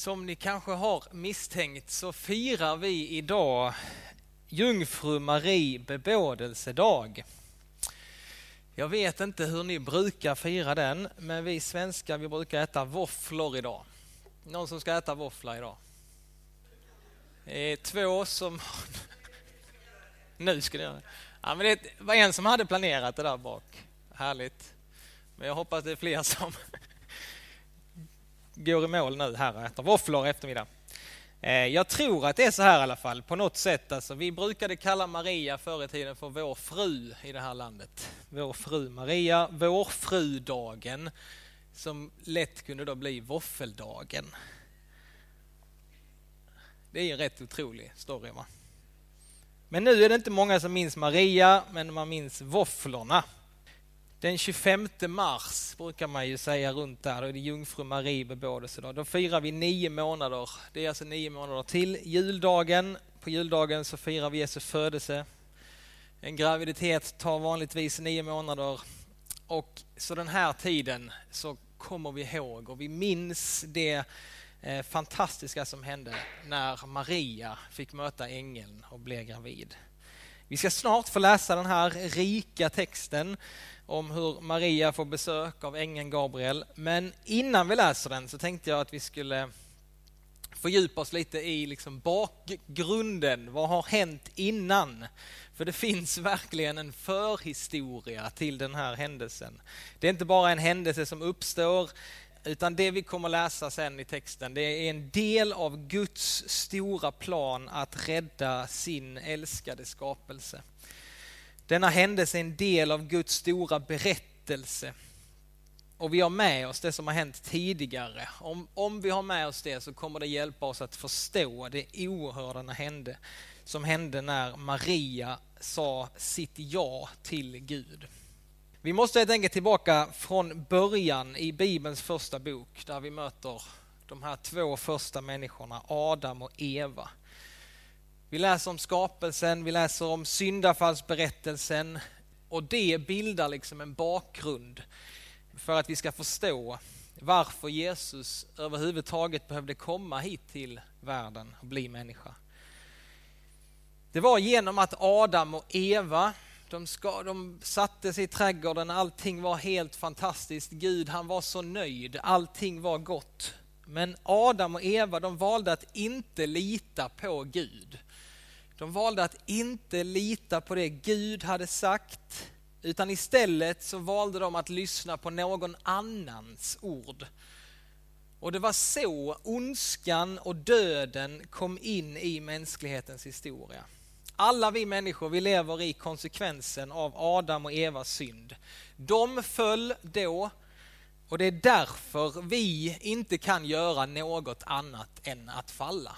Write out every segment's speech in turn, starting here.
Som ni kanske har misstänkt så firar vi idag Jungfru Marie bebådelsedag. Jag vet inte hur ni brukar fira den, men vi svenskar vi brukar äta våfflor idag. Någon som ska äta våfflor idag? Det är två som... Nu ska ni göra det. Ja, men det var en som hade planerat det där bak. Härligt. Men jag hoppas det är fler som går i mål nu här och äter våfflor i eftermiddag. Eh, jag tror att det är så här i alla fall, på något sätt. Alltså, vi brukade kalla Maria förr i tiden för vår fru i det här landet. Vår fru Maria, vårfrudagen, som lätt kunde då bli våffeldagen. Det är en rätt otrolig story va? Men nu är det inte många som minns Maria, men man minns våfflorna. Den 25 mars brukar man ju säga runt där, då är det jungfru Marie bebådelsedag. Då firar vi nio månader. Det är alltså nio månader till juldagen. På juldagen så firar vi Jesu födelse. En graviditet tar vanligtvis nio månader. Och så den här tiden så kommer vi ihåg och vi minns det eh, fantastiska som hände när Maria fick möta ängeln och blev gravid. Vi ska snart få läsa den här rika texten om hur Maria får besök av ängeln Gabriel. Men innan vi läser den så tänkte jag att vi skulle fördjupa oss lite i liksom bakgrunden. Vad har hänt innan? För det finns verkligen en förhistoria till den här händelsen. Det är inte bara en händelse som uppstår, utan det vi kommer läsa sen i texten, det är en del av Guds stora plan att rädda sin älskade skapelse. Denna händelse är en del av Guds stora berättelse. Och vi har med oss det som har hänt tidigare. Om, om vi har med oss det så kommer det hjälpa oss att förstå det oerhörda hände, som hände när Maria sa sitt ja till Gud. Vi måste helt enkelt tillbaka från början i Bibelns första bok där vi möter de här två första människorna, Adam och Eva. Vi läser om skapelsen, vi läser om syndafallsberättelsen och det bildar liksom en bakgrund för att vi ska förstå varför Jesus överhuvudtaget behövde komma hit till världen och bli människa. Det var genom att Adam och Eva, de, ska, de satte sig i trädgården, allting var helt fantastiskt. Gud han var så nöjd, allting var gott. Men Adam och Eva de valde att inte lita på Gud. De valde att inte lita på det Gud hade sagt, utan istället så valde de att lyssna på någon annans ord. Och det var så ondskan och döden kom in i mänsklighetens historia. Alla vi människor, vi lever i konsekvensen av Adam och Evas synd. De föll då och det är därför vi inte kan göra något annat än att falla.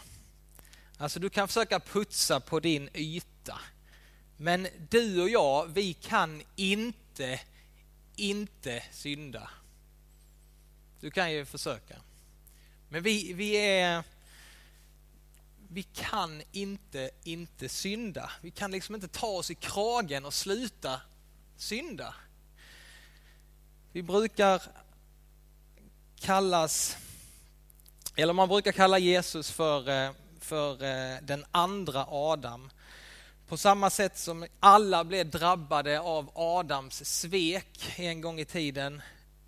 Alltså du kan försöka putsa på din yta. Men du och jag, vi kan inte, inte synda. Du kan ju försöka. Men vi, vi är... Vi kan inte, inte synda. Vi kan liksom inte ta oss i kragen och sluta synda. Vi brukar kallas, eller man brukar kalla Jesus för eh, för eh, den andra Adam. På samma sätt som alla blev drabbade av Adams svek en gång i tiden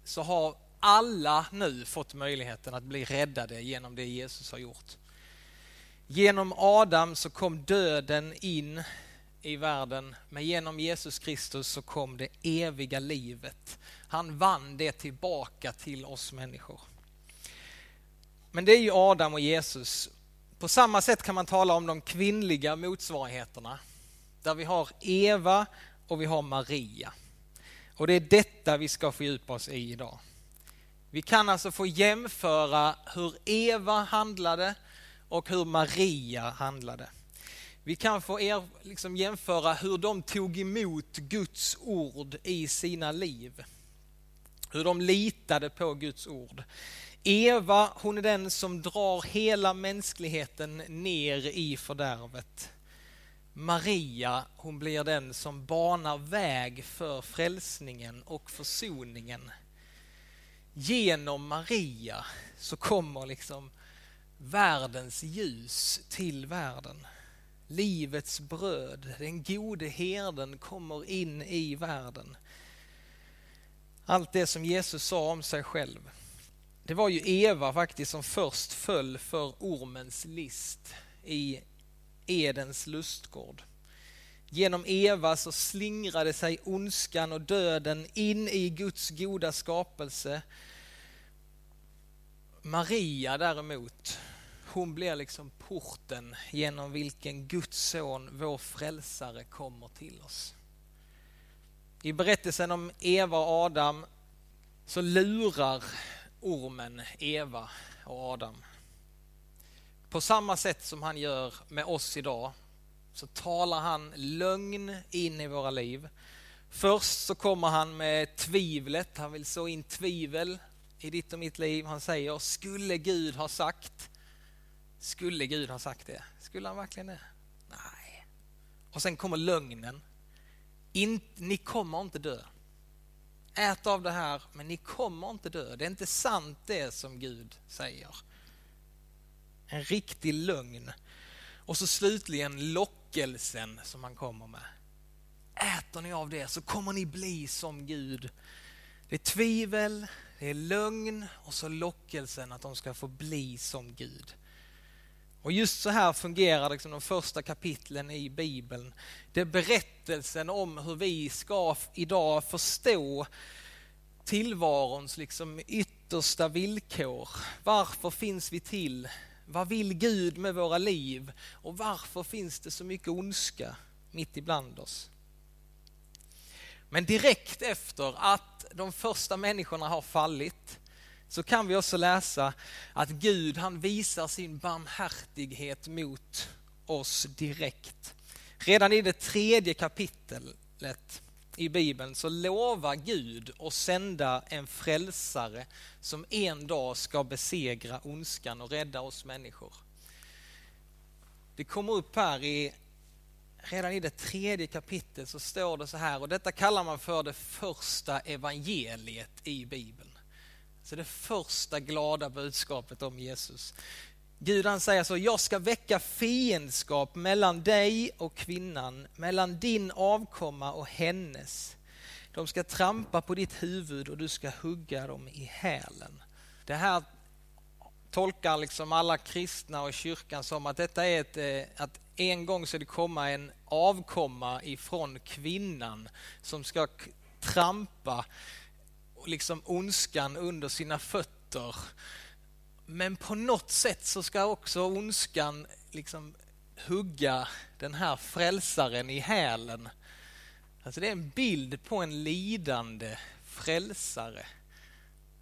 så har alla nu fått möjligheten att bli räddade genom det Jesus har gjort. Genom Adam så kom döden in i världen, men genom Jesus Kristus så kom det eviga livet. Han vann det tillbaka till oss människor. Men det är ju Adam och Jesus på samma sätt kan man tala om de kvinnliga motsvarigheterna. Där vi har Eva och vi har Maria. Och det är detta vi ska fördjupa oss i idag. Vi kan alltså få jämföra hur Eva handlade och hur Maria handlade. Vi kan få er, liksom jämföra hur de tog emot Guds ord i sina liv. Hur de litade på Guds ord. Eva, hon är den som drar hela mänskligheten ner i fördärvet. Maria, hon blir den som banar väg för frälsningen och försoningen. Genom Maria så kommer liksom världens ljus till världen. Livets bröd, den gode herden kommer in i världen. Allt det som Jesus sa om sig själv. Det var ju Eva faktiskt som först föll för ormens list i Edens lustgård. Genom Eva så slingrade sig ondskan och döden in i Guds goda skapelse. Maria däremot, hon blir liksom porten genom vilken Guds son, vår frälsare, kommer till oss. I berättelsen om Eva och Adam så lurar ormen Eva och Adam. På samma sätt som han gör med oss idag så talar han lögn in i våra liv. Först så kommer han med tvivlet, han vill så in tvivel i ditt och mitt liv. Han säger, skulle Gud ha sagt? Skulle Gud ha sagt det? Skulle han verkligen det? Nej. Och sen kommer lögnen. In, ni kommer inte dö. Ät av det här, men ni kommer inte dö. Det är inte sant det som Gud säger. En riktig lögn. Och så slutligen lockelsen som han kommer med. Äter ni av det så kommer ni bli som Gud. Det är tvivel, det är lögn och så lockelsen att de ska få bli som Gud. Och just så här fungerar liksom de första kapitlen i Bibeln. Det är berättelsen om hur vi ska idag förstå tillvarons liksom yttersta villkor. Varför finns vi till? Vad vill Gud med våra liv? Och varför finns det så mycket ondska mitt ibland oss? Men direkt efter att de första människorna har fallit så kan vi också läsa att Gud han visar sin barmhärtighet mot oss direkt. Redan i det tredje kapitlet i Bibeln så lovar Gud att sända en frälsare som en dag ska besegra ondskan och rädda oss människor. Det kommer upp här i redan i det tredje kapitlet så står det så här och detta kallar man för det första evangeliet i Bibeln. Så det första glada budskapet om Jesus. Gud han säger så, jag ska väcka fiendskap mellan dig och kvinnan, mellan din avkomma och hennes. De ska trampa på ditt huvud och du ska hugga dem i hälen. Det här tolkar liksom alla kristna och kyrkan som att detta är ett, eh, att en gång ska det komma en avkomma ifrån kvinnan som ska trampa liksom ondskan under sina fötter. Men på något sätt så ska också ondskan liksom hugga den här frälsaren i hälen. Alltså det är en bild på en lidande frälsare.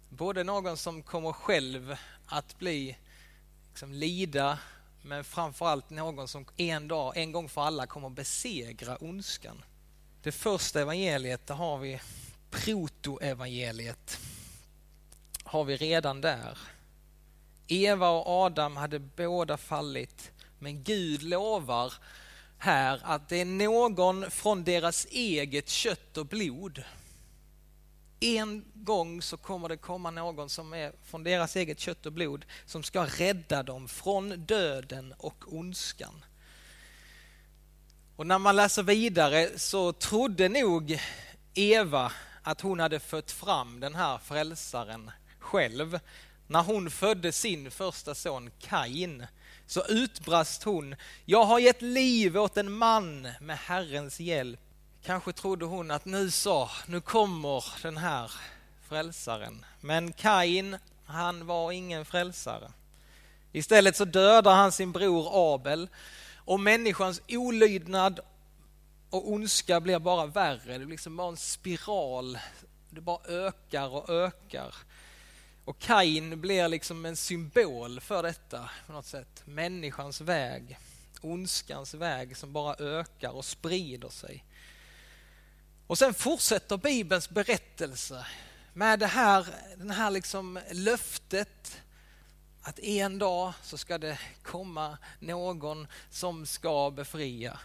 Både någon som kommer själv att bli liksom, lida men framförallt någon som en dag, en gång för alla kommer besegra ondskan. Det första evangeliet, det har vi protoevangeliet har vi redan där. Eva och Adam hade båda fallit, men Gud lovar här att det är någon från deras eget kött och blod. En gång så kommer det komma någon som är från deras eget kött och blod som ska rädda dem från döden och ondskan. Och när man läser vidare så trodde nog Eva att hon hade fött fram den här frälsaren själv. När hon födde sin första son Kain så utbrast hon, jag har gett liv åt en man med Herrens hjälp. Kanske trodde hon att nu så, nu kommer den här frälsaren. Men Kain, han var ingen frälsare. Istället så dödar han sin bror Abel och människans olydnad och ondska blir bara värre. Det blir liksom bara en spiral. Det bara ökar och ökar. Och Kain blir liksom en symbol för detta på något sätt. Människans väg, ondskans väg som bara ökar och sprider sig. Och sen fortsätter Bibelns berättelse med det här, den här liksom löftet att en dag så ska det komma någon som ska befria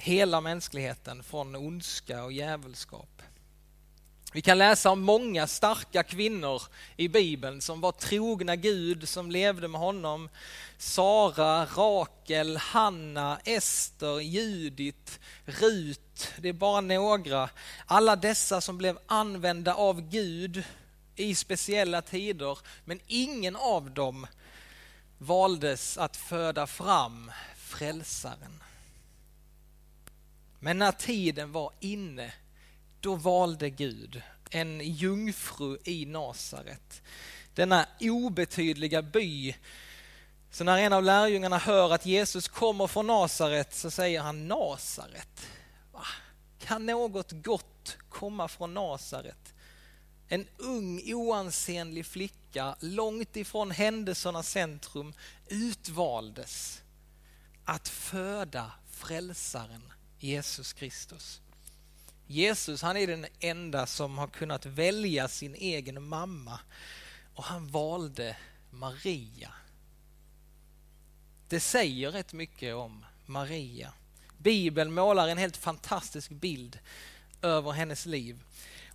hela mänskligheten från ondska och djävulskap. Vi kan läsa om många starka kvinnor i Bibeln som var trogna Gud, som levde med honom. Sara, Rakel, Hanna, Ester, Judit, Rut. Det är bara några. Alla dessa som blev använda av Gud i speciella tider, men ingen av dem valdes att föda fram frälsaren. Men när tiden var inne då valde Gud en jungfru i Nasaret. Denna obetydliga by. Så när en av lärjungarna hör att Jesus kommer från Nasaret så säger han Nasaret. Kan något gott komma från Nasaret? En ung oansenlig flicka långt ifrån händelsernas centrum utvaldes att föda frälsaren Jesus Kristus. Jesus han är den enda som har kunnat välja sin egen mamma och han valde Maria. Det säger rätt mycket om Maria. Bibeln målar en helt fantastisk bild över hennes liv.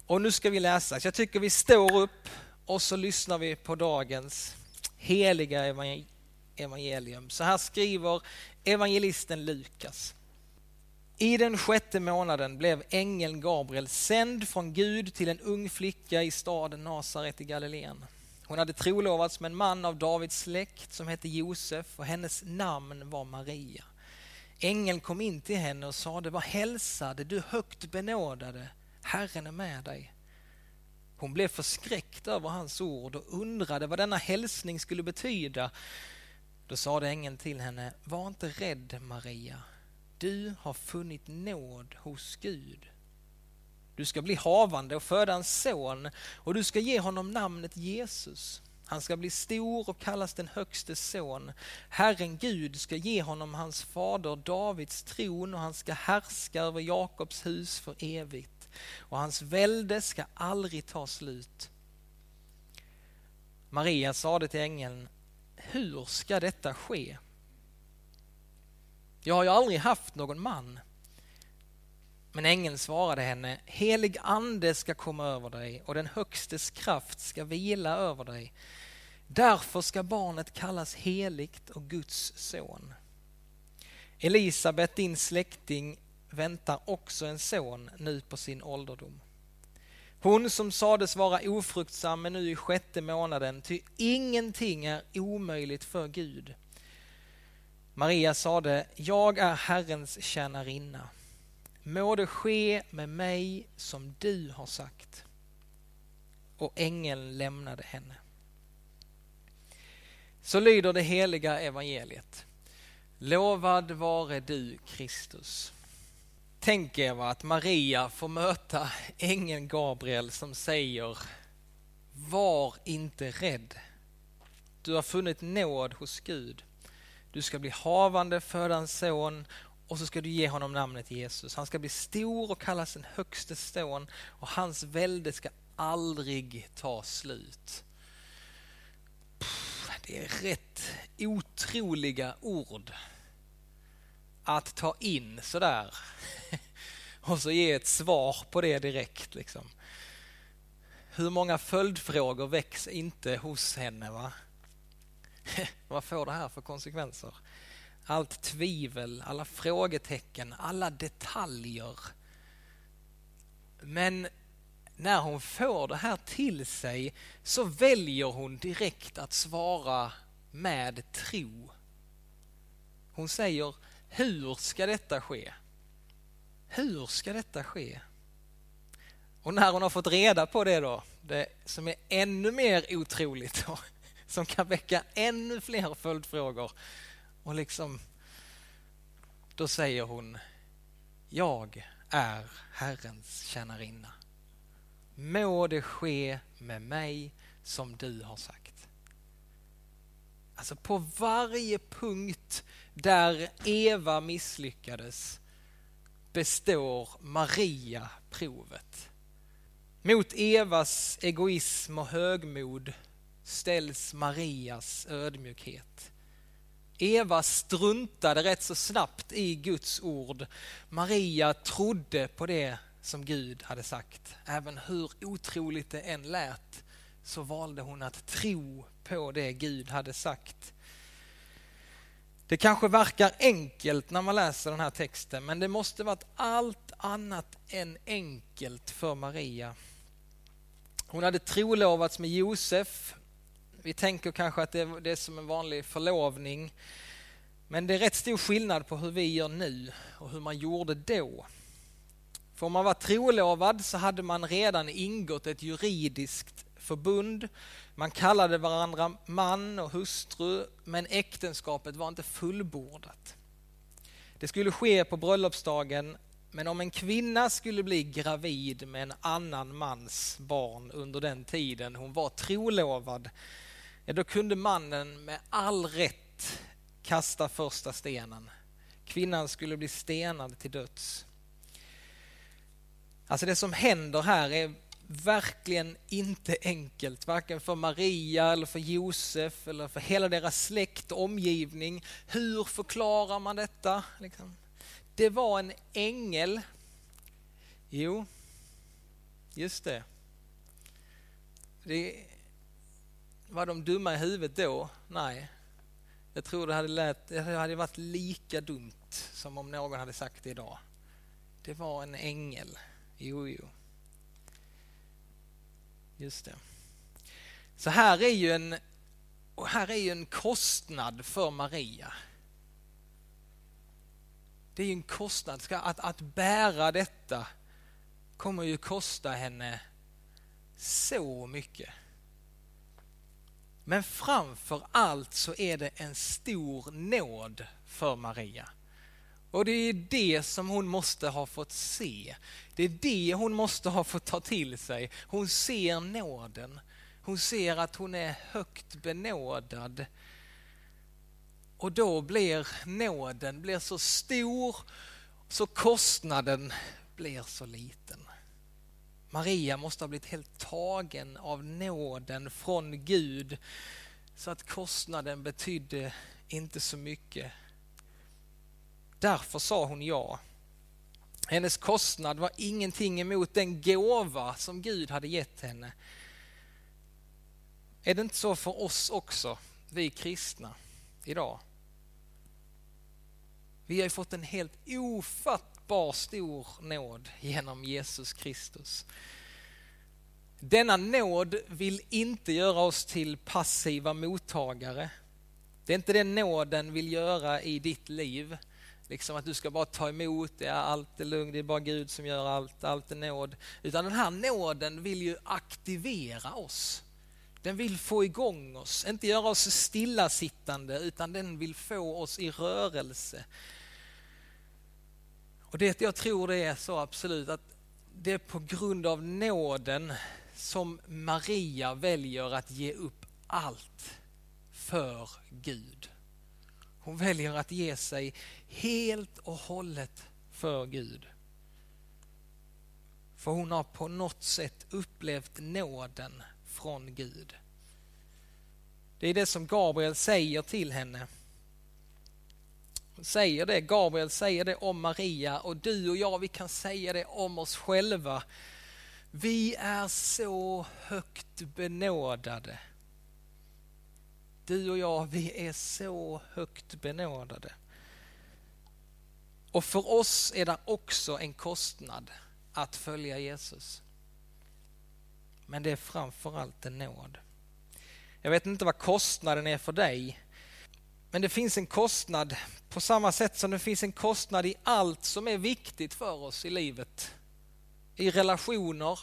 Och nu ska vi läsa, så jag tycker vi står upp och så lyssnar vi på dagens heliga evangelium. Så här skriver evangelisten Lukas. I den sjätte månaden blev ängeln Gabriel sänd från Gud till en ung flicka i staden Nasaret i Galileen. Hon hade trolovats med en man av Davids släkt som hette Josef och hennes namn var Maria. Ängeln kom in till henne och sade, var hälsade du högt benådade, Herren är med dig. Hon blev förskräckt över hans ord och undrade vad denna hälsning skulle betyda. Då sade ängeln till henne, var inte rädd Maria, du har funnit nåd hos Gud. Du ska bli havande och föda en son och du ska ge honom namnet Jesus. Han ska bli stor och kallas den högste son. Herren Gud ska ge honom hans fader Davids tron och han ska härska över Jakobs hus för evigt och hans välde ska aldrig ta slut. Maria sade till ängeln, hur ska detta ske? Jag har ju aldrig haft någon man. Men ängeln svarade henne, helig ande ska komma över dig och den högstes kraft ska vila över dig. Därför ska barnet kallas heligt och Guds son. Elisabet, din släkting, väntar också en son nu på sin ålderdom. Hon som sades vara ofruktsam är nu i sjätte månaden, ty ingenting är omöjligt för Gud. Maria sade, jag är Herrens tjänarinna. Må det ske med mig som du har sagt. Och ängeln lämnade henne. Så lyder det heliga evangeliet. Lovad vare du Kristus. Tänk er att Maria får möta ängeln Gabriel som säger Var inte rädd. Du har funnit nåd hos Gud. Du ska bli havande, föda en son och så ska du ge honom namnet Jesus. Han ska bli stor och kallas den högste son och hans välde ska aldrig ta slut. Det är rätt otroliga ord att ta in sådär och så ge ett svar på det direkt. Liksom. Hur många följdfrågor väcks inte hos henne? va? Vad får det här för konsekvenser? Allt tvivel, alla frågetecken, alla detaljer. Men när hon får det här till sig så väljer hon direkt att svara med tro. Hon säger, hur ska detta ske? Hur ska detta ske? Och när hon har fått reda på det då, det som är ännu mer otroligt då, som kan väcka ännu fler följdfrågor. Och liksom, då säger hon, jag är Herrens tjänarinna. Må det ske med mig som du har sagt. Alltså på varje punkt där Eva misslyckades består Maria provet. Mot Evas egoism och högmod ställs Marias ödmjukhet. Eva struntade rätt så snabbt i Guds ord. Maria trodde på det som Gud hade sagt. Även hur otroligt det än lät så valde hon att tro på det Gud hade sagt. Det kanske verkar enkelt när man läser den här texten men det måste varit allt annat än enkelt för Maria. Hon hade trolovats med Josef. Vi tänker kanske att det är som en vanlig förlovning. Men det är rätt stor skillnad på hur vi gör nu och hur man gjorde då. För om man var trolovad så hade man redan ingått ett juridiskt förbund. Man kallade varandra man och hustru, men äktenskapet var inte fullbordat. Det skulle ske på bröllopsdagen, men om en kvinna skulle bli gravid med en annan mans barn under den tiden hon var trolovad, ja, då kunde mannen med all rätt kasta första stenen. Kvinnan skulle bli stenad till döds. Alltså det som händer här är verkligen inte enkelt, varken för Maria eller för Josef eller för hela deras släkt och omgivning. Hur förklarar man detta? Liksom. Det var en ängel. Jo, just det. det. Var de dumma i huvudet då? Nej. Jag tror det hade, lät, det hade varit lika dumt som om någon hade sagt det idag. Det var en ängel. Jo, jo. Just det. Så här är ju en, här är ju en kostnad för Maria. Det är ju en kostnad. Att, att bära detta kommer ju kosta henne så mycket. Men framför allt så är det en stor nåd för Maria. Och det är det som hon måste ha fått se. Det är det hon måste ha fått ta till sig. Hon ser nåden. Hon ser att hon är högt benådad. Och då blir nåden blir så stor så kostnaden blir så liten. Maria måste ha blivit helt tagen av nåden från Gud så att kostnaden betydde inte så mycket Därför sa hon ja. Hennes kostnad var ingenting emot den gåva som Gud hade gett henne. Är det inte så för oss också, vi kristna, idag? Vi har fått en helt ofattbar stor nåd genom Jesus Kristus. Denna nåd vill inte göra oss till passiva mottagare. Det är inte det nåden vill göra i ditt liv. Liksom att du ska bara ta emot, det, allt är lugnt, det är bara Gud som gör allt, allt är nåd. Utan den här nåden vill ju aktivera oss. Den vill få igång oss, inte göra oss stillasittande utan den vill få oss i rörelse. Och det jag tror det är så absolut att det är på grund av nåden som Maria väljer att ge upp allt för Gud. Hon väljer att ge sig helt och hållet för Gud. För hon har på något sätt upplevt nåden från Gud. Det är det som Gabriel säger till henne. Säger det, Gabriel säger det om Maria och du och jag vi kan säga det om oss själva. Vi är så högt benådade. Du och jag, vi är så högt benådade. Och för oss är det också en kostnad att följa Jesus. Men det är framförallt en nåd. Jag vet inte vad kostnaden är för dig. Men det finns en kostnad på samma sätt som det finns en kostnad i allt som är viktigt för oss i livet. I relationer,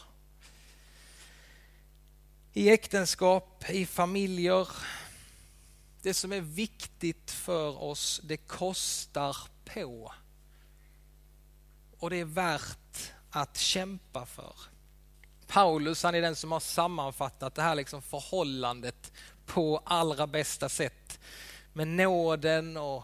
i äktenskap, i familjer. Det som är viktigt för oss, det kostar på och det är värt att kämpa för. Paulus han är den som har sammanfattat det här liksom förhållandet på allra bästa sätt. Med nåden och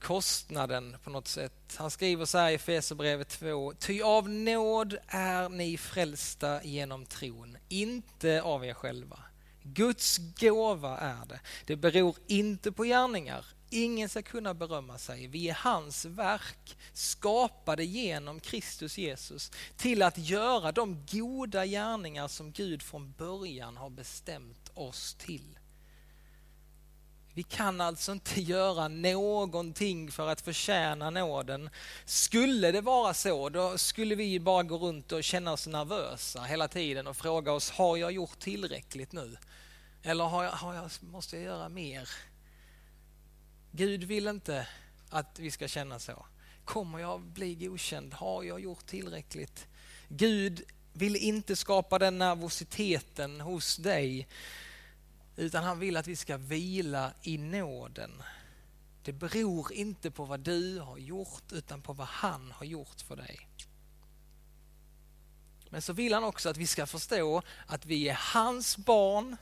kostnaden på något sätt. Han skriver så här i Efesierbrevet 2. Ty av nåd är ni frälsta genom tron, inte av er själva. Guds gåva är det. Det beror inte på gärningar. Ingen ska kunna berömma sig. Vi är hans verk, skapade genom Kristus Jesus till att göra de goda gärningar som Gud från början har bestämt oss till. Vi kan alltså inte göra någonting för att förtjäna nåden. Skulle det vara så, då skulle vi bara gå runt och känna oss nervösa hela tiden och fråga oss, har jag gjort tillräckligt nu? Eller har jag, har jag, måste jag göra mer? Gud vill inte att vi ska känna så. Kommer jag bli godkänd? Har jag gjort tillräckligt? Gud vill inte skapa den nervositeten hos dig utan han vill att vi ska vila i nåden. Det beror inte på vad du har gjort utan på vad han har gjort för dig. Men så vill han också att vi ska förstå att vi är hans barn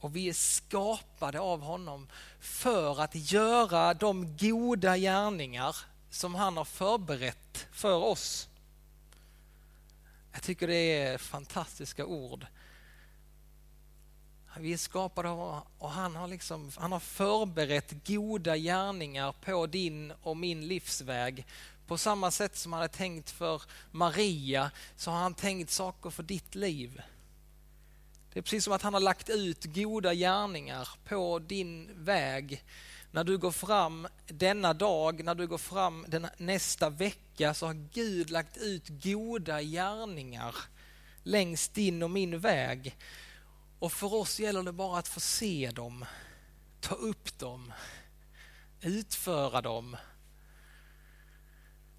och vi är skapade av honom för att göra de goda gärningar som han har förberett för oss. Jag tycker det är fantastiska ord. Vi är skapade av och han har, liksom, han har förberett goda gärningar på din och min livsväg. På samma sätt som han hade tänkt för Maria så har han tänkt saker för ditt liv. Det är precis som att han har lagt ut goda gärningar på din väg. När du går fram denna dag, när du går fram den, nästa vecka så har Gud lagt ut goda gärningar längs din och min väg. Och för oss gäller det bara att få se dem, ta upp dem, utföra dem.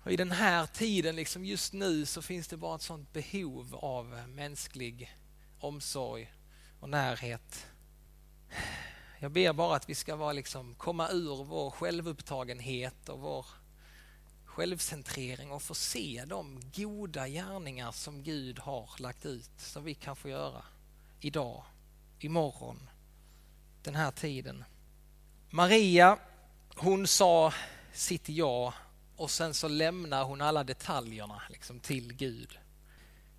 Och I den här tiden, liksom just nu, så finns det bara ett sånt behov av mänsklig omsorg och närhet. Jag ber bara att vi ska vara liksom, komma ur vår självupptagenhet och vår självcentrering och få se de goda gärningar som Gud har lagt ut som vi kan få göra idag, imorgon, den här tiden. Maria, hon sa sitt ja och sen så lämnar hon alla detaljerna liksom, till Gud.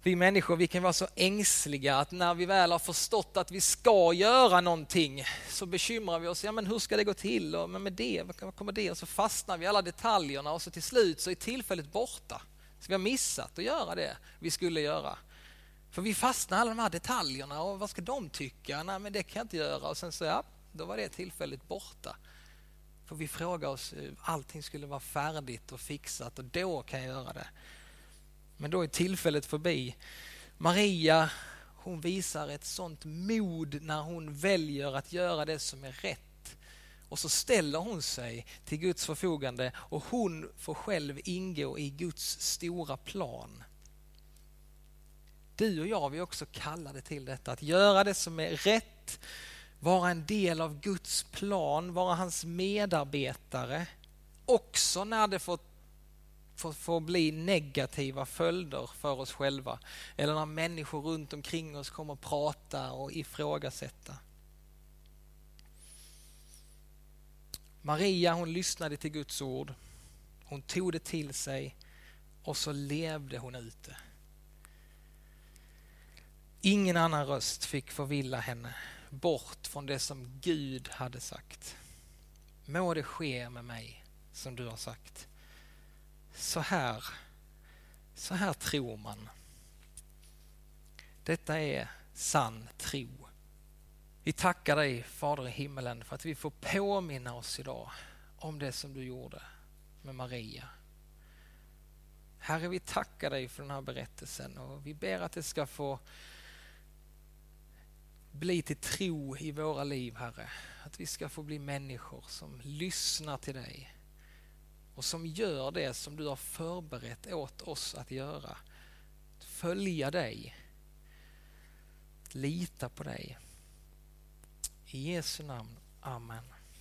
Vi människor vi kan vara så ängsliga att när vi väl har förstått att vi ska göra någonting så bekymrar vi oss. Ja, men hur ska det gå till? Och, men med det, vad kommer det? Och så fastnar vi i alla detaljerna och så till slut så är tillfället borta. Så vi har missat att göra det vi skulle göra. För vi fastnar i alla de här detaljerna och vad ska de tycka? Nej, men det kan jag inte göra. Och sen så, ja, då var det tillfället borta. För vi frågar oss, allting skulle vara färdigt och fixat och då kan jag göra det. Men då är tillfället förbi. Maria, hon visar ett sånt mod när hon väljer att göra det som är rätt. Och så ställer hon sig till Guds förfogande och hon får själv ingå i Guds stora plan. Du och jag, vi är också kallade till detta, att göra det som är rätt, vara en del av Guds plan, vara hans medarbetare. Också när det får, får, får bli negativa följder för oss själva. Eller när människor runt omkring oss kommer att prata och ifrågasätta. Maria hon lyssnade till Guds ord. Hon tog det till sig och så levde hon ut det. Ingen annan röst fick förvilla henne bort från det som Gud hade sagt. Må det ske med mig som du har sagt. Så här, så här tror man. Detta är sann tro. Vi tackar dig, Fader i himmelen, för att vi får påminna oss idag om det som du gjorde med Maria. Herre, vi tackar dig för den här berättelsen och vi ber att det ska få bli till tro i våra liv, Herre. Att vi ska få bli människor som lyssnar till dig och som gör det som du har förberett åt oss att göra. Att följa dig, att lita på dig. I Jesu namn. Amen.